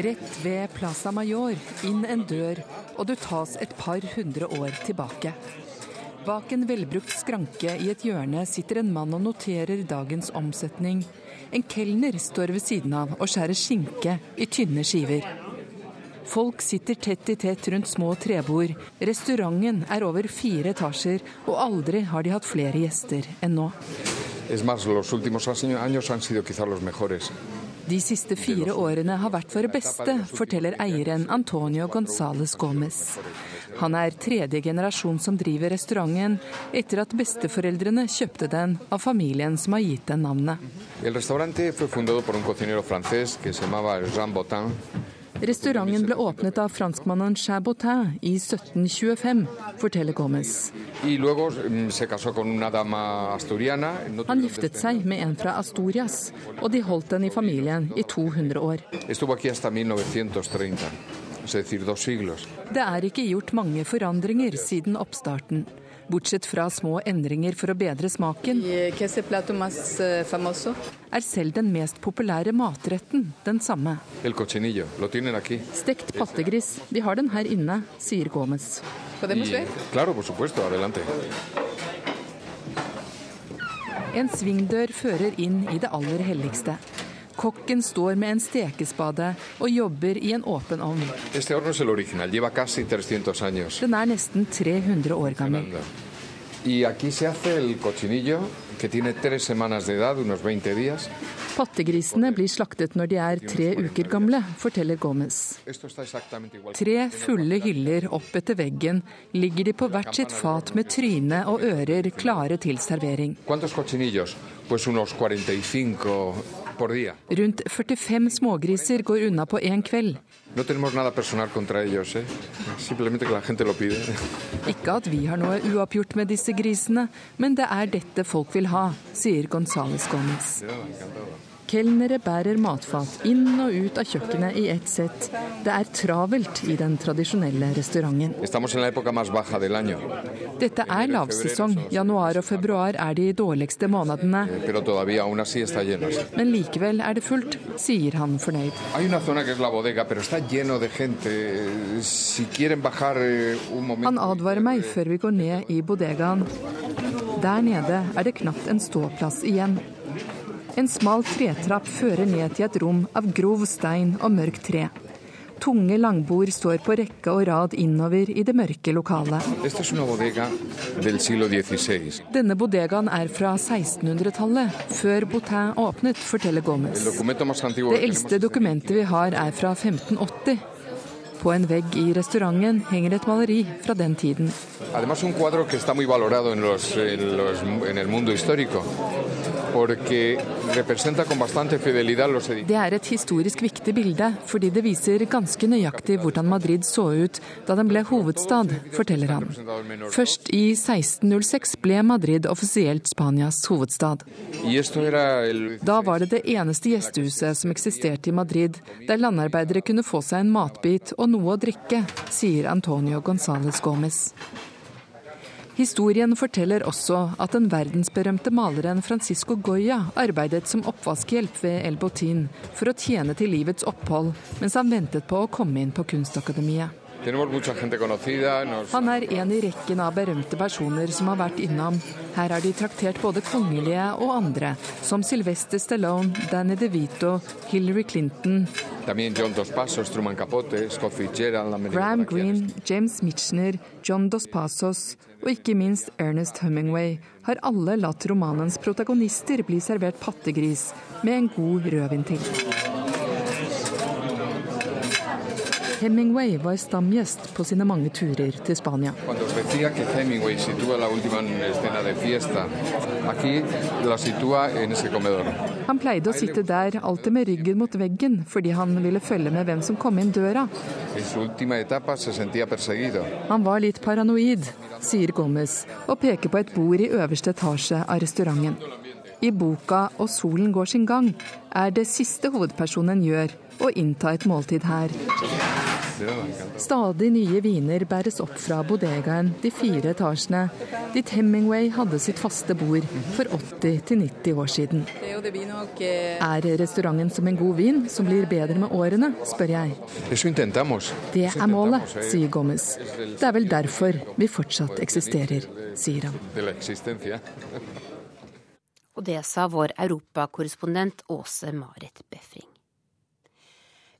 Rett ved Plaza Mayor, inn en dør, og du tas et par hundre år tilbake. Bak en velbrukt skranke i et hjørne sitter en mann og noterer dagens omsetning en kelner står ved siden av og skjærer skinke i tynne skiver. Folk sitter tett i tett rundt små trebord. Restauranten er over fire etasjer, og aldri har de hatt flere gjester enn nå. De siste fire årene har vært våre beste, forteller eieren Antonio Gonzales Gomez. Han er tredje generasjon som driver restauranten, etter at besteforeldrene kjøpte den av familien som har gitt den navnet. Restauranten ble åpnet av franskmannen Chabotin i 1725, forteller Gomez. Mm, Han giftet seg med en fra Asturias, og de holdt den i familien i 200 år. Det er ikke gjort mange forandringer siden oppstarten. Bortsett fra små endringer for å bedre smaken, eh, er selv den mest populære matretten den samme. Stekt pattegris. De har den her inne, sier Gomez. En svingdør fører inn i det aller helligste. Kokken står med en stekespade og jobber i en åpen ovn. Den er nesten 300 år gammel. Pattegrisene blir slaktet når de er tre uker gamle, forteller Gomez. Tre fulle hyller opp etter veggen ligger de på hvert sitt fat med tryne og ører klare til servering. Rundt 45 smågriser går unna på én kveld. Ikke at vi har noe uoppgjort med disse grisene, men det er dette folk vil ha, sier Gonzales Gomez. Kelnere bærer matfat inn og ut av kjøkkenet i ett sett. Det er travelt i den tradisjonelle restauranten. Dette er lavsesong. Januar og februar er de dårligste månedene. Eh, Men likevel er det fullt, sier han fornøyd. Eh, han advarer meg før vi går ned i bodegaen. Der nede er det knapt en ståplass igjen. En smal tretrapp fører ned til et rom av grov stein og mørkt tre. Tunge langbord står på rekke og rad innover i det mørke lokalet. Denne bodegaen er fra 1600-tallet, før Boutin åpnet, forteller Gomez. Det eldste dokumentet vi har er fra 1580. På en vegg i restauranten henger et maleri fra den tiden. Además, un cuadro que está muy valorado en, los, en, los, en el mundo histórico. Det er et historisk viktig bilde, fordi det viser ganske nøyaktig hvordan Madrid så ut da den ble hovedstad, forteller han. Først i 1606 ble Madrid offisielt Spanias hovedstad. Da var det det eneste gjestehuset som eksisterte i Madrid, der landarbeidere kunne få seg en matbit og noe å drikke, sier Antonio Gonzales Gomez. Historien forteller også at den verdensberømte maleren Francisco Goya arbeidet som oppvaskhjelp ved El Botin for å tjene til livets opphold mens han ventet på å komme inn på Kunstakademiet. Han er en i rekken av berømte personer som har vært innom. Her har de traktert både kongelige og andre, som Sylvester Stallone, Danny DeVito, Hillary Clinton. Graham Greene, James Mitchner, John Dos Passos og ikke minst Ernest Hemingway har alle latt romanens protagonister bli servert pattegris med en god rødvin til. Hemingway var stamgjest på sine mange turer til Spania. Han pleide å sitte der, alltid med ryggen mot veggen, fordi han ville følge med hvem som kom inn døra. Han var litt paranoid, sier Gomez, og peker på et bord i øverste etasje av restauranten. I boka 'Og solen går sin gang' er det siste hovedpersonen gjør, å innta et måltid her. Stadig nye viner bæres opp fra bodegaen de fire etasjene, dit Hemingway hadde sitt faste bord for 80-90 år siden. Er restauranten som en god vin, som blir bedre med årene, spør jeg. Det er målet, sier Gomez. Det er vel derfor vi fortsatt eksisterer, sier han. Og det sa vår europakorrespondent Åse Marit Befring.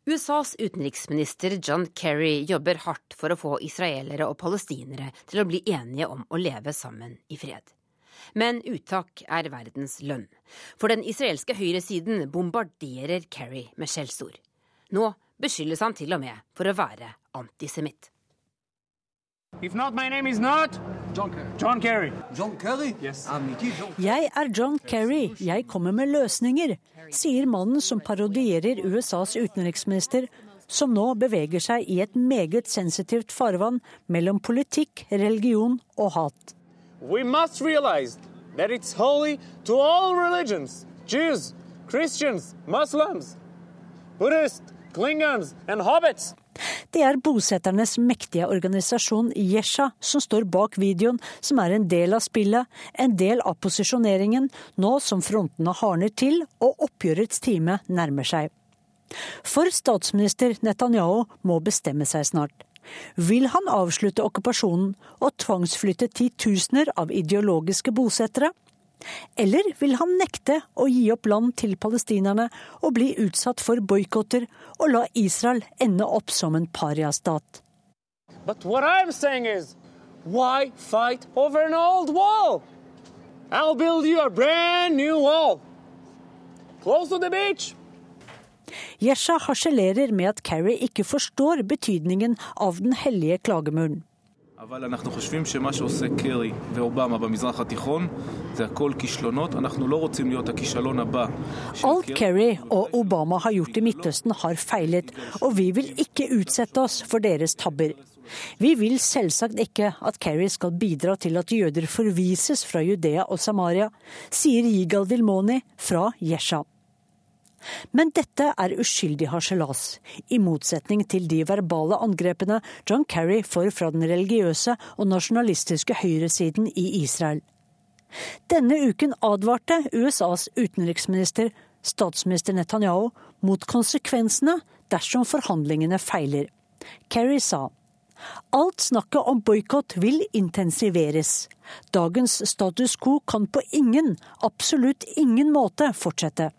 USAs utenriksminister John Kerry jobber hardt for å få israelere og palestinere til å bli enige om å leve sammen i fred. Men uttak er verdens lønn. For den israelske høyresiden bombarderer Kerry med skjellsord. Nå beskyldes han til og med for å være antisemitt. If not, my name is not John Kerry. John Kerry. John Kerry? Yes. Jeg er John Kerry. Jeg kommer med løsninger, sier mannen som parodierer USAs utenriksminister, som nå beveger seg i et meget sensitivt farvann mellom politikk, religion og hat. We must realize that it's holy to all religions. Jews, Christians, Muslims, Buddhists, Klingons and hobbits. Det er bosetternes mektige organisasjon Jesha som står bak videoen, som er en del av spillet, en del av posisjoneringen, nå som frontene hardner til og oppgjørets time nærmer seg. For statsminister Netanyahu må bestemme seg snart. Vil han avslutte okkupasjonen og tvangsflytte titusener av ideologiske bosettere? Eller vil han nekte å gi opp land til palestinerne og bli utsatt for boikotter og la Israel ende opp som en pariastat? But what I'm why fight over an old wall? I'll build you a brand new wall. Close to the beach. Jesha harselerer med at Carrie ikke forstår betydningen av den hellige klagemuren. אבל אנחנו חושבים שמה שעושה קרי ואובמה במזרח התיכון זה הכל כישלונות. אנחנו לא רוצים להיות הכישלון הבא. Alt Kerry og Obama har gjort i Midtøsten har feilet, og vi vil ikke utsette oss for deres tabber. Vi vil selvsagt ikke at Kerry skal bidra til at jøder forvises fra Judea og Samaria, sier Yigal Dilmoni fra Jesha. Men dette er uskyldig harselas, i motsetning til de verbale angrepene John Kerry får fra den religiøse og nasjonalistiske høyresiden i Israel. Denne uken advarte USAs utenriksminister, statsminister Netanyahu, mot konsekvensene dersom forhandlingene feiler. Kerry sa Alt snakket om boikott vil intensiveres. Dagens status quo kan på ingen, absolutt ingen måte fortsette.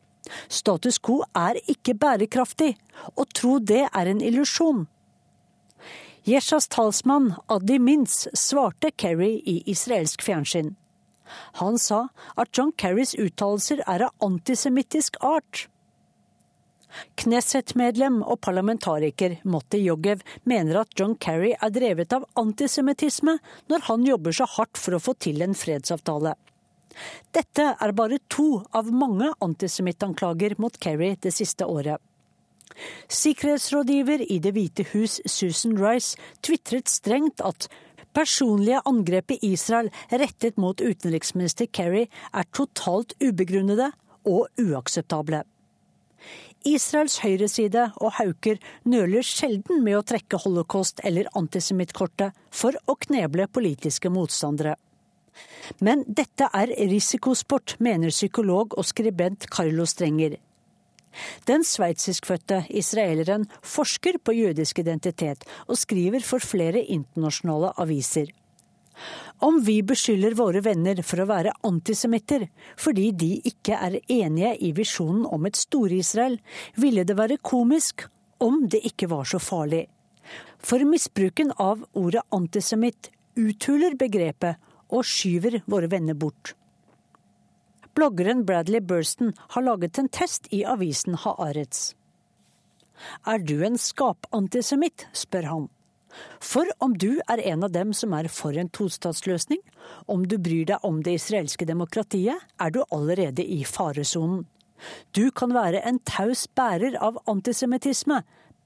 Status quo er ikke bærekraftig, og tro det er en illusjon. Jeshas talsmann Adi Mintz svarte Kerry i israelsk fjernsyn. Han sa at John Kerrys uttalelser er av antisemittisk art. Knesset-medlem og parlamentariker Motti Jogev mener at John Kerry er drevet av antisemittisme når han jobber så hardt for å få til en fredsavtale. Dette er bare to av mange antisemittanklager mot Kerry det siste året. Sikkerhetsrådgiver i Det hvite hus Susan Rice tvitret strengt at personlige angrep i Israel rettet mot utenriksminister Kerry er totalt ubegrunnede og uakseptable. Israels høyreside og hauker nøler sjelden med å trekke holocaust- eller antisemittkortet for å kneble politiske motstandere. Men dette er risikosport, mener psykolog og skribent Carlo Strenger. Den sveitsiskfødte israeleren forsker på jødisk identitet og skriver for flere internasjonale aviser. Om vi beskylder våre venner for å være antisemitter fordi de ikke er enige i visjonen om et Store-Israel, ville det være komisk om det ikke var så farlig. For misbruken av ordet antisemitt uthuler begrepet og skyver våre venner bort. Bloggeren Bradley Burston har laget en test i avisen Haaretz. Er du en skapantisemitt, spør han. For om du er en av dem som er for en tostatsløsning, om du bryr deg om det israelske demokratiet, er du allerede i faresonen. Du kan være en taus bærer av antisemittisme,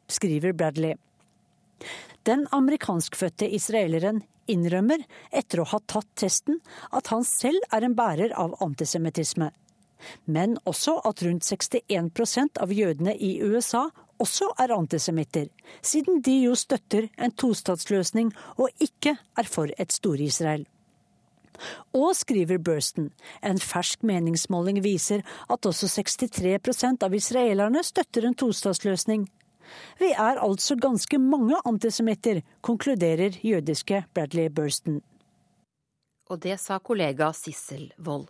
skriver Bradley. Den amerikanskfødte israeleren innrømmer, etter å ha tatt testen, at han selv er en bærer av antisemittisme. Men også at rundt 61% av jødene i USA også er antisemitter, siden de jo støtter en tostatsløsning og ikke er for et Stor-Israel. Og skriver Burston, en fersk meningsmåling viser at også 63% av israelerne støtter en tostatsløsning. Vi er altså ganske mange antisemitter, konkluderer jødiske Bradley Burston. Og det sa kollega Sissel Wold.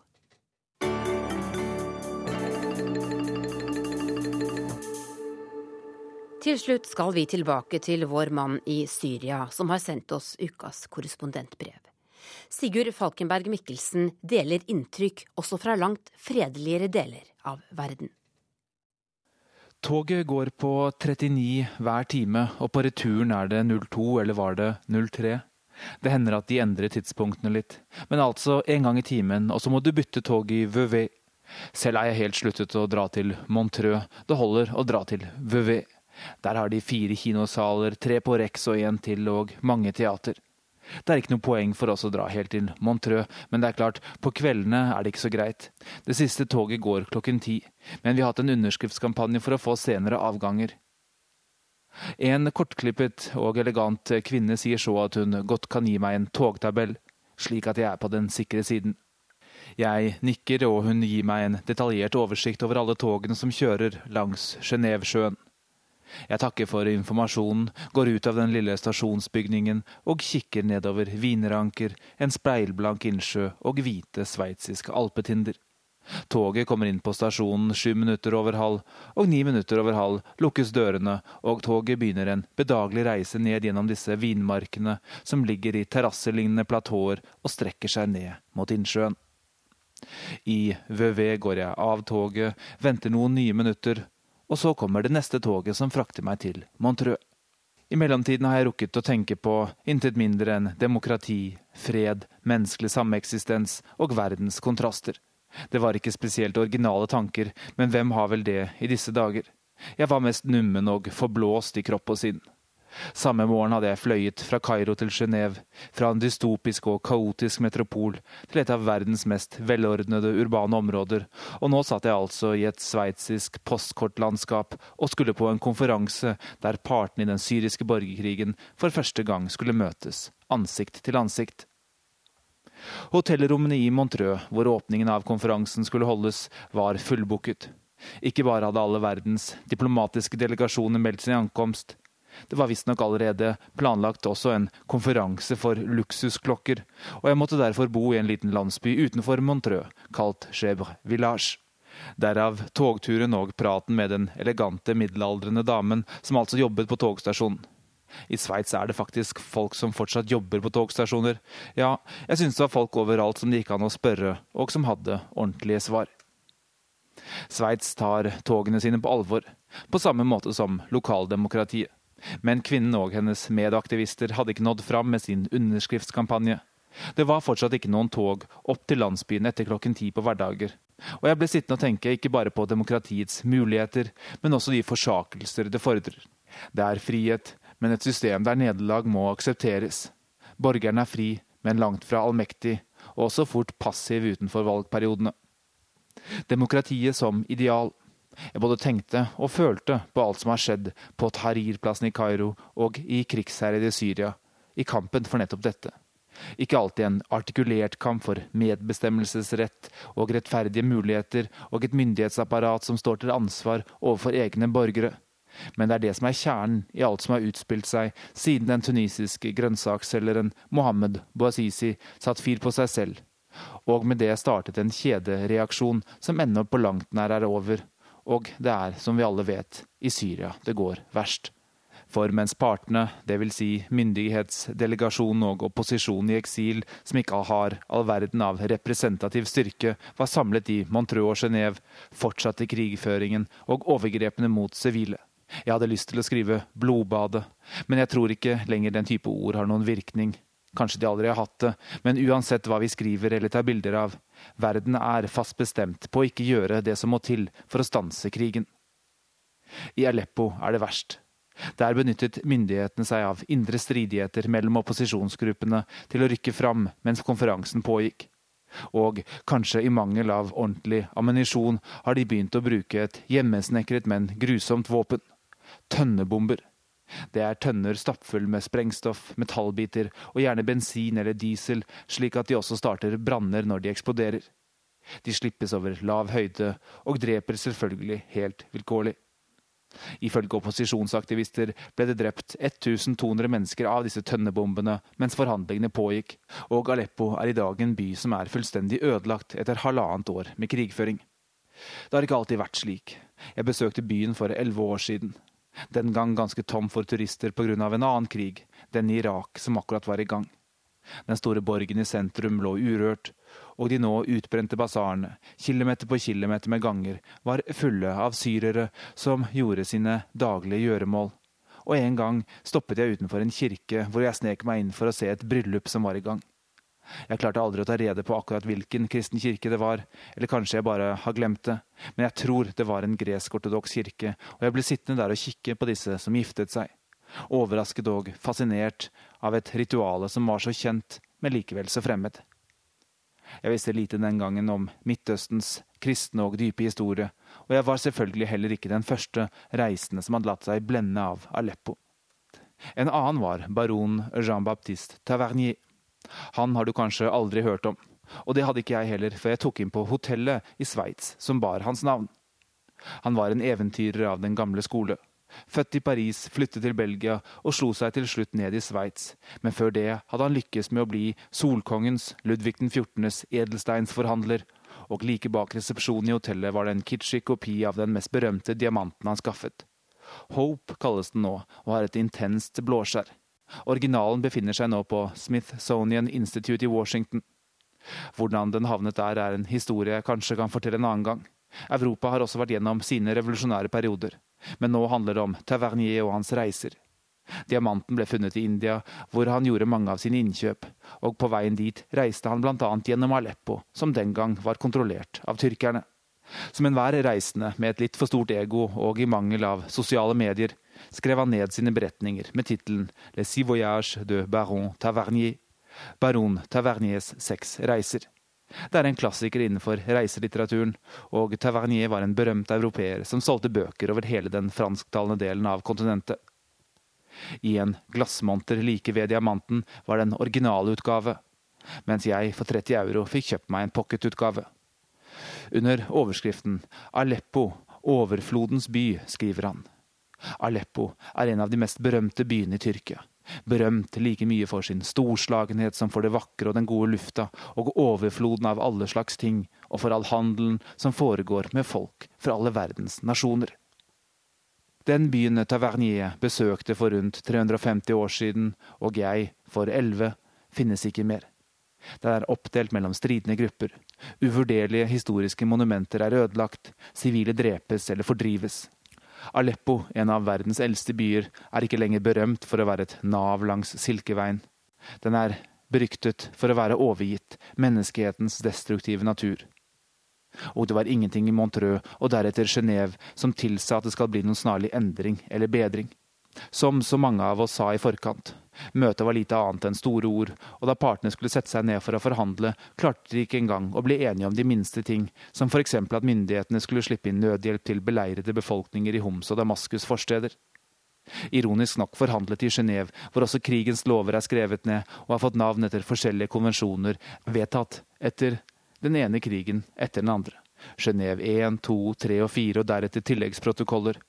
Til slutt skal vi tilbake til vår mann i Syria, som har sendt oss ukas korrespondentbrev. Sigurd Falkenberg Mikkelsen deler inntrykk også fra langt fredeligere deler av verden. Toget går på 39 hver time, og på returen er det 02 eller var det 03? Det hender at de endrer tidspunktene litt, men altså en gang i timen, og så må du bytte tog i Vevey. Selv er jeg helt sluttet å dra til Montreux. Det holder å dra til Vevey. Der har de fire kinosaler, tre på Rex og en til, og mange teater. Det er ikke noe poeng for oss å dra helt til Montreux, men det er klart, på kveldene er det ikke så greit. Det siste toget går klokken ti, men vi har hatt en underskriftskampanje for å få senere avganger. En kortklippet og elegant kvinne sier så at hun godt kan gi meg en togtabell, slik at jeg er på den sikre siden. Jeg nikker, og hun gir meg en detaljert oversikt over alle togene som kjører langs Genévesjøen. Jeg takker for informasjonen, går ut av den lille stasjonsbygningen og kikker nedover vinranker, en speilblank innsjø og hvite sveitsiske alpetinder. Toget kommer inn på stasjonen sju minutter over halv, og ni minutter over halv lukkes dørene, og toget begynner en bedagelig reise ned gjennom disse vinmarkene som ligger i terrasselignende platåer og strekker seg ned mot innsjøen. I VV går jeg av toget, venter noen nye minutter, og så kommer det neste toget som frakter meg til Montreux. I mellomtiden har jeg rukket å tenke på intet mindre enn demokrati, fred, menneskelig sameksistens og verdens kontraster. Det var ikke spesielt originale tanker, men hvem har vel det i disse dager? Jeg var mest nummen og forblåst i kropp og sinn. Samme morgen hadde jeg fløyet fra Kairo til Genéve, fra en dystopisk og kaotisk metropol til et av verdens mest velordnede urbane områder, og nå satt jeg altså i et sveitsisk postkortlandskap og skulle på en konferanse der partene i den syriske borgerkrigen for første gang skulle møtes, ansikt til ansikt. Hotellrommene i Montreux, hvor åpningen av konferansen skulle holdes, var fullbooket. Ikke bare hadde alle verdens diplomatiske delegasjoner meldt sin ankomst, det var visstnok allerede planlagt også en konferanse for luksusklokker, og jeg måtte derfor bo i en liten landsby utenfor Montreux, kalt Chèvre Village. Derav togturen og praten med den elegante, middelaldrende damen som altså jobbet på togstasjonen. I Sveits er det faktisk folk som fortsatt jobber på togstasjoner. Ja, jeg synes det var folk overalt som det gikk an å spørre, og som hadde ordentlige svar. Sveits tar togene sine på alvor, på samme måte som lokaldemokratiet. Men kvinnen og hennes medaktivister hadde ikke nådd fram med sin underskriftskampanje. Det var fortsatt ikke noen tog opp til landsbyen etter klokken ti på hverdager. Og jeg ble sittende og tenke ikke bare på demokratiets muligheter, men også de forsakelser det fordrer. Det er frihet, men et system der nederlag må aksepteres. Borgeren er fri, men langt fra allmektig, og også fort passiv utenfor valgperiodene. Demokratiet som ideal. Jeg både tenkte og følte på alt som har skjedd på Tahrir-plassen i Kairo og i krigsherjede Syria, i kampen for nettopp dette. Ikke alltid en artikulert kamp for medbestemmelsesrett og rettferdige muligheter og et myndighetsapparat som står til ansvar overfor egne borgere. Men det er det som er kjernen i alt som har utspilt seg siden den tunisiske grønnsaksselgeren Mohammed Bouazizi satte fyr på seg selv. Og med det startet en kjedereaksjon som ennå på langt nær er over. Og det er, som vi alle vet, i Syria det går verst. For mens partene, dvs. Si myndighetsdelegasjon og opposisjon i eksil, som ikke har all verden av representativ styrke, var samlet i Montreux og Genéve, fortsatte krigføringen og overgrepene mot sivile. Jeg hadde lyst til å skrive 'blodbadet', men jeg tror ikke lenger den type ord har noen virkning. Kanskje de aldri har hatt det, men uansett hva vi skriver eller tar bilder av, verden er fast bestemt på å ikke gjøre det som må til for å stanse krigen. I Aleppo er det verst. Der benyttet myndighetene seg av indre stridigheter mellom opposisjonsgruppene til å rykke fram mens konferansen pågikk. Og kanskje i mangel av ordentlig ammunisjon har de begynt å bruke et hjemmesnekret, men grusomt våpen tønnebomber. Det er tønner stappfull med sprengstoff, metallbiter og gjerne bensin eller diesel, slik at de også starter branner når de eksploderer. De slippes over lav høyde og dreper selvfølgelig helt vilkårlig. Ifølge opposisjonsaktivister ble det drept 1200 mennesker av disse tønnebombene mens forhandlingene pågikk, og Aleppo er i dag en by som er fullstendig ødelagt etter halvannet år med krigføring. Det har ikke alltid vært slik. Jeg besøkte byen for elleve år siden den gang ganske tom for turister pga. en annen krig, den i Irak som akkurat var i gang. Den store borgen i sentrum lå urørt, og de nå utbrente basarene, kilometer på kilometer med ganger, var fulle av syrere som gjorde sine daglige gjøremål. Og en gang stoppet jeg utenfor en kirke hvor jeg snek meg inn for å se et bryllup som var i gang. Jeg klarte aldri å ta rede på akkurat hvilken kristen kirke det var, eller kanskje jeg bare har glemt det, men jeg tror det var en gresk-ortodoks kirke, og jeg ble sittende der og kikke på disse som giftet seg. Overrasket og fascinert av et rituale som var så kjent, men likevel så fremmed. Jeg visste lite den gangen om Midtøstens kristne og dype historie, og jeg var selvfølgelig heller ikke den første reisende som hadde latt seg blende av Aleppo. En annen var baron Jean-Baptiste Tavernier. Han har du kanskje aldri hørt om. Og det hadde ikke jeg heller, for jeg tok inn på hotellet i Sveits som bar hans navn. Han var en eventyrer av den gamle skole. Født i Paris, flyttet til Belgia og slo seg til slutt ned i Sveits. Men før det hadde han lykkes med å bli solkongens, Ludvig den 14.s edelsteinsforhandler. Og like bak resepsjonen i hotellet var det en kitschy kopi av den mest berømte diamanten han skaffet. Hope kalles den nå, og har et intenst blåskjær. Originalen befinner seg nå på Smithsonian Institute i Washington. Hvordan den havnet der, er en historie jeg kanskje kan fortelle en annen gang. Europa har også vært gjennom sine revolusjonære perioder, men nå handler det om Tavernier og hans reiser. Diamanten ble funnet i India, hvor han gjorde mange av sine innkjøp, og på veien dit reiste han annet gjennom Aleppo, som den gang var kontrollert av tyrkerne. Som enhver reisende med et litt for stort ego og i mangel av sosiale medier, skrev han ned sine beretninger med tittelen Le six voyages de Baron Tavernier. Baron Taverniers seks reiser. Det er en klassiker innenfor reiselitteraturen, og Tavernier var en berømt europeer som solgte bøker over hele den fransktalende delen av kontinentet. I en glassmonter like ved diamanten var det en originalutgave, mens jeg for 30 euro fikk kjøpt meg en pocketutgave. Under overskriften Aleppo, overflodens by, skriver han. Aleppo er en av de mest berømte byene i Tyrkia. Berømt like mye for sin storslagenhet som for det vakre og den gode lufta, og overfloden av alle slags ting, og for all handelen som foregår med folk fra alle verdens nasjoner. Den byen Tavernier besøkte for rundt 350 år siden, og jeg for elleve, finnes ikke mer. Den er oppdelt mellom stridende grupper, Uvurderlige historiske monumenter er ødelagt, sivile drepes eller fordrives. Aleppo, en av verdens eldste byer, er ikke lenger berømt for å være et nav langs Silkeveien. Den er beryktet for å være overgitt menneskehetens destruktive natur. Og det var ingenting i Montreux og deretter Genéve som tilsa at det skal bli noen snarlig endring eller bedring. Som så mange av oss sa i forkant, møtet var lite annet enn store ord, og da partene skulle sette seg ned for å forhandle, klarte de ikke engang å bli enige om de minste ting, som f.eks. at myndighetene skulle slippe inn nødhjelp til beleirede befolkninger i Homs og Damaskus' forsteder. Ironisk nok forhandlet i Genéve, hvor også krigens lover er skrevet ned og har fått navn etter forskjellige konvensjoner vedtatt etter den ene krigen etter den andre. Genéve 1, 2, 3 og 4 og deretter tilleggsprotokoller.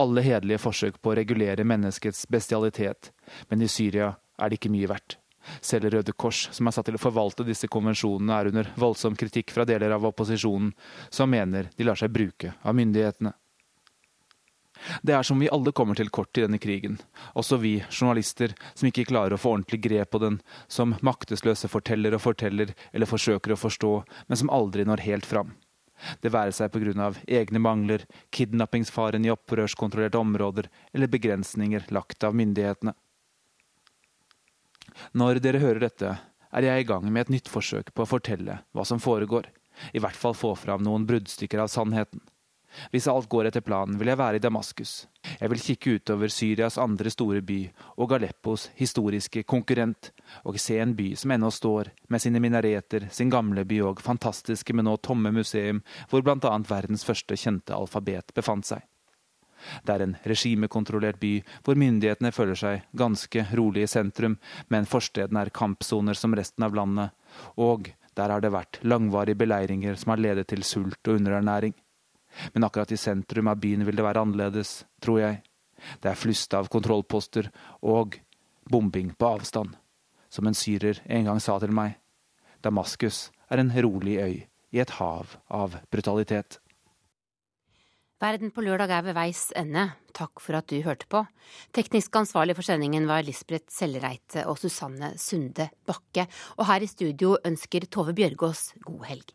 Alle hederlige forsøk på å regulere menneskets bestialitet. Men i Syria er det ikke mye verdt. Selv Røde Kors, som er satt til å forvalte disse konvensjonene, er under voldsom kritikk fra deler av opposisjonen, som mener de lar seg bruke av myndighetene. Det er som vi alle kommer til kort i denne krigen, også vi journalister som ikke klarer å få ordentlig grep på den, som maktesløse forteller og forteller eller forsøker å forstå, men som aldri når helt fram. Det være seg av egne mangler, kidnappingsfaren i opprørskontrollerte områder eller begrensninger lagt av myndighetene. Når dere hører dette, er jeg i gang med et nytt forsøk på å fortelle hva som foregår, i hvert fall få fram noen bruddstykker av sannheten. Hvis alt går etter planen, vil jeg være i Damaskus. Jeg vil kikke utover Syrias andre store by og Galeppos historiske konkurrent, og se en by som ennå står, med sine minareter, sin gamle by og fantastiske, men nå tomme museum, hvor annet verdens første kjente alfabet befant seg. Det er en regimekontrollert by hvor myndighetene føler seg ganske rolig i sentrum, men forstedene er kampsoner som resten av landet, og der har det vært langvarige beleiringer som har ledet til sult og underernæring. Men akkurat i sentrum av byen vil det være annerledes, tror jeg. Det er flust av kontrollposter og bombing på avstand. Som en syrer en gang sa til meg, Damaskus er en rolig øy i et hav av brutalitet. Verden på lørdag er ved veis ende. Takk for at du hørte på. Teknisk ansvarlig for sendingen var Lisbeth Sellereite og Susanne Sunde Bakke. Og her i studio ønsker Tove Bjørgaas god helg.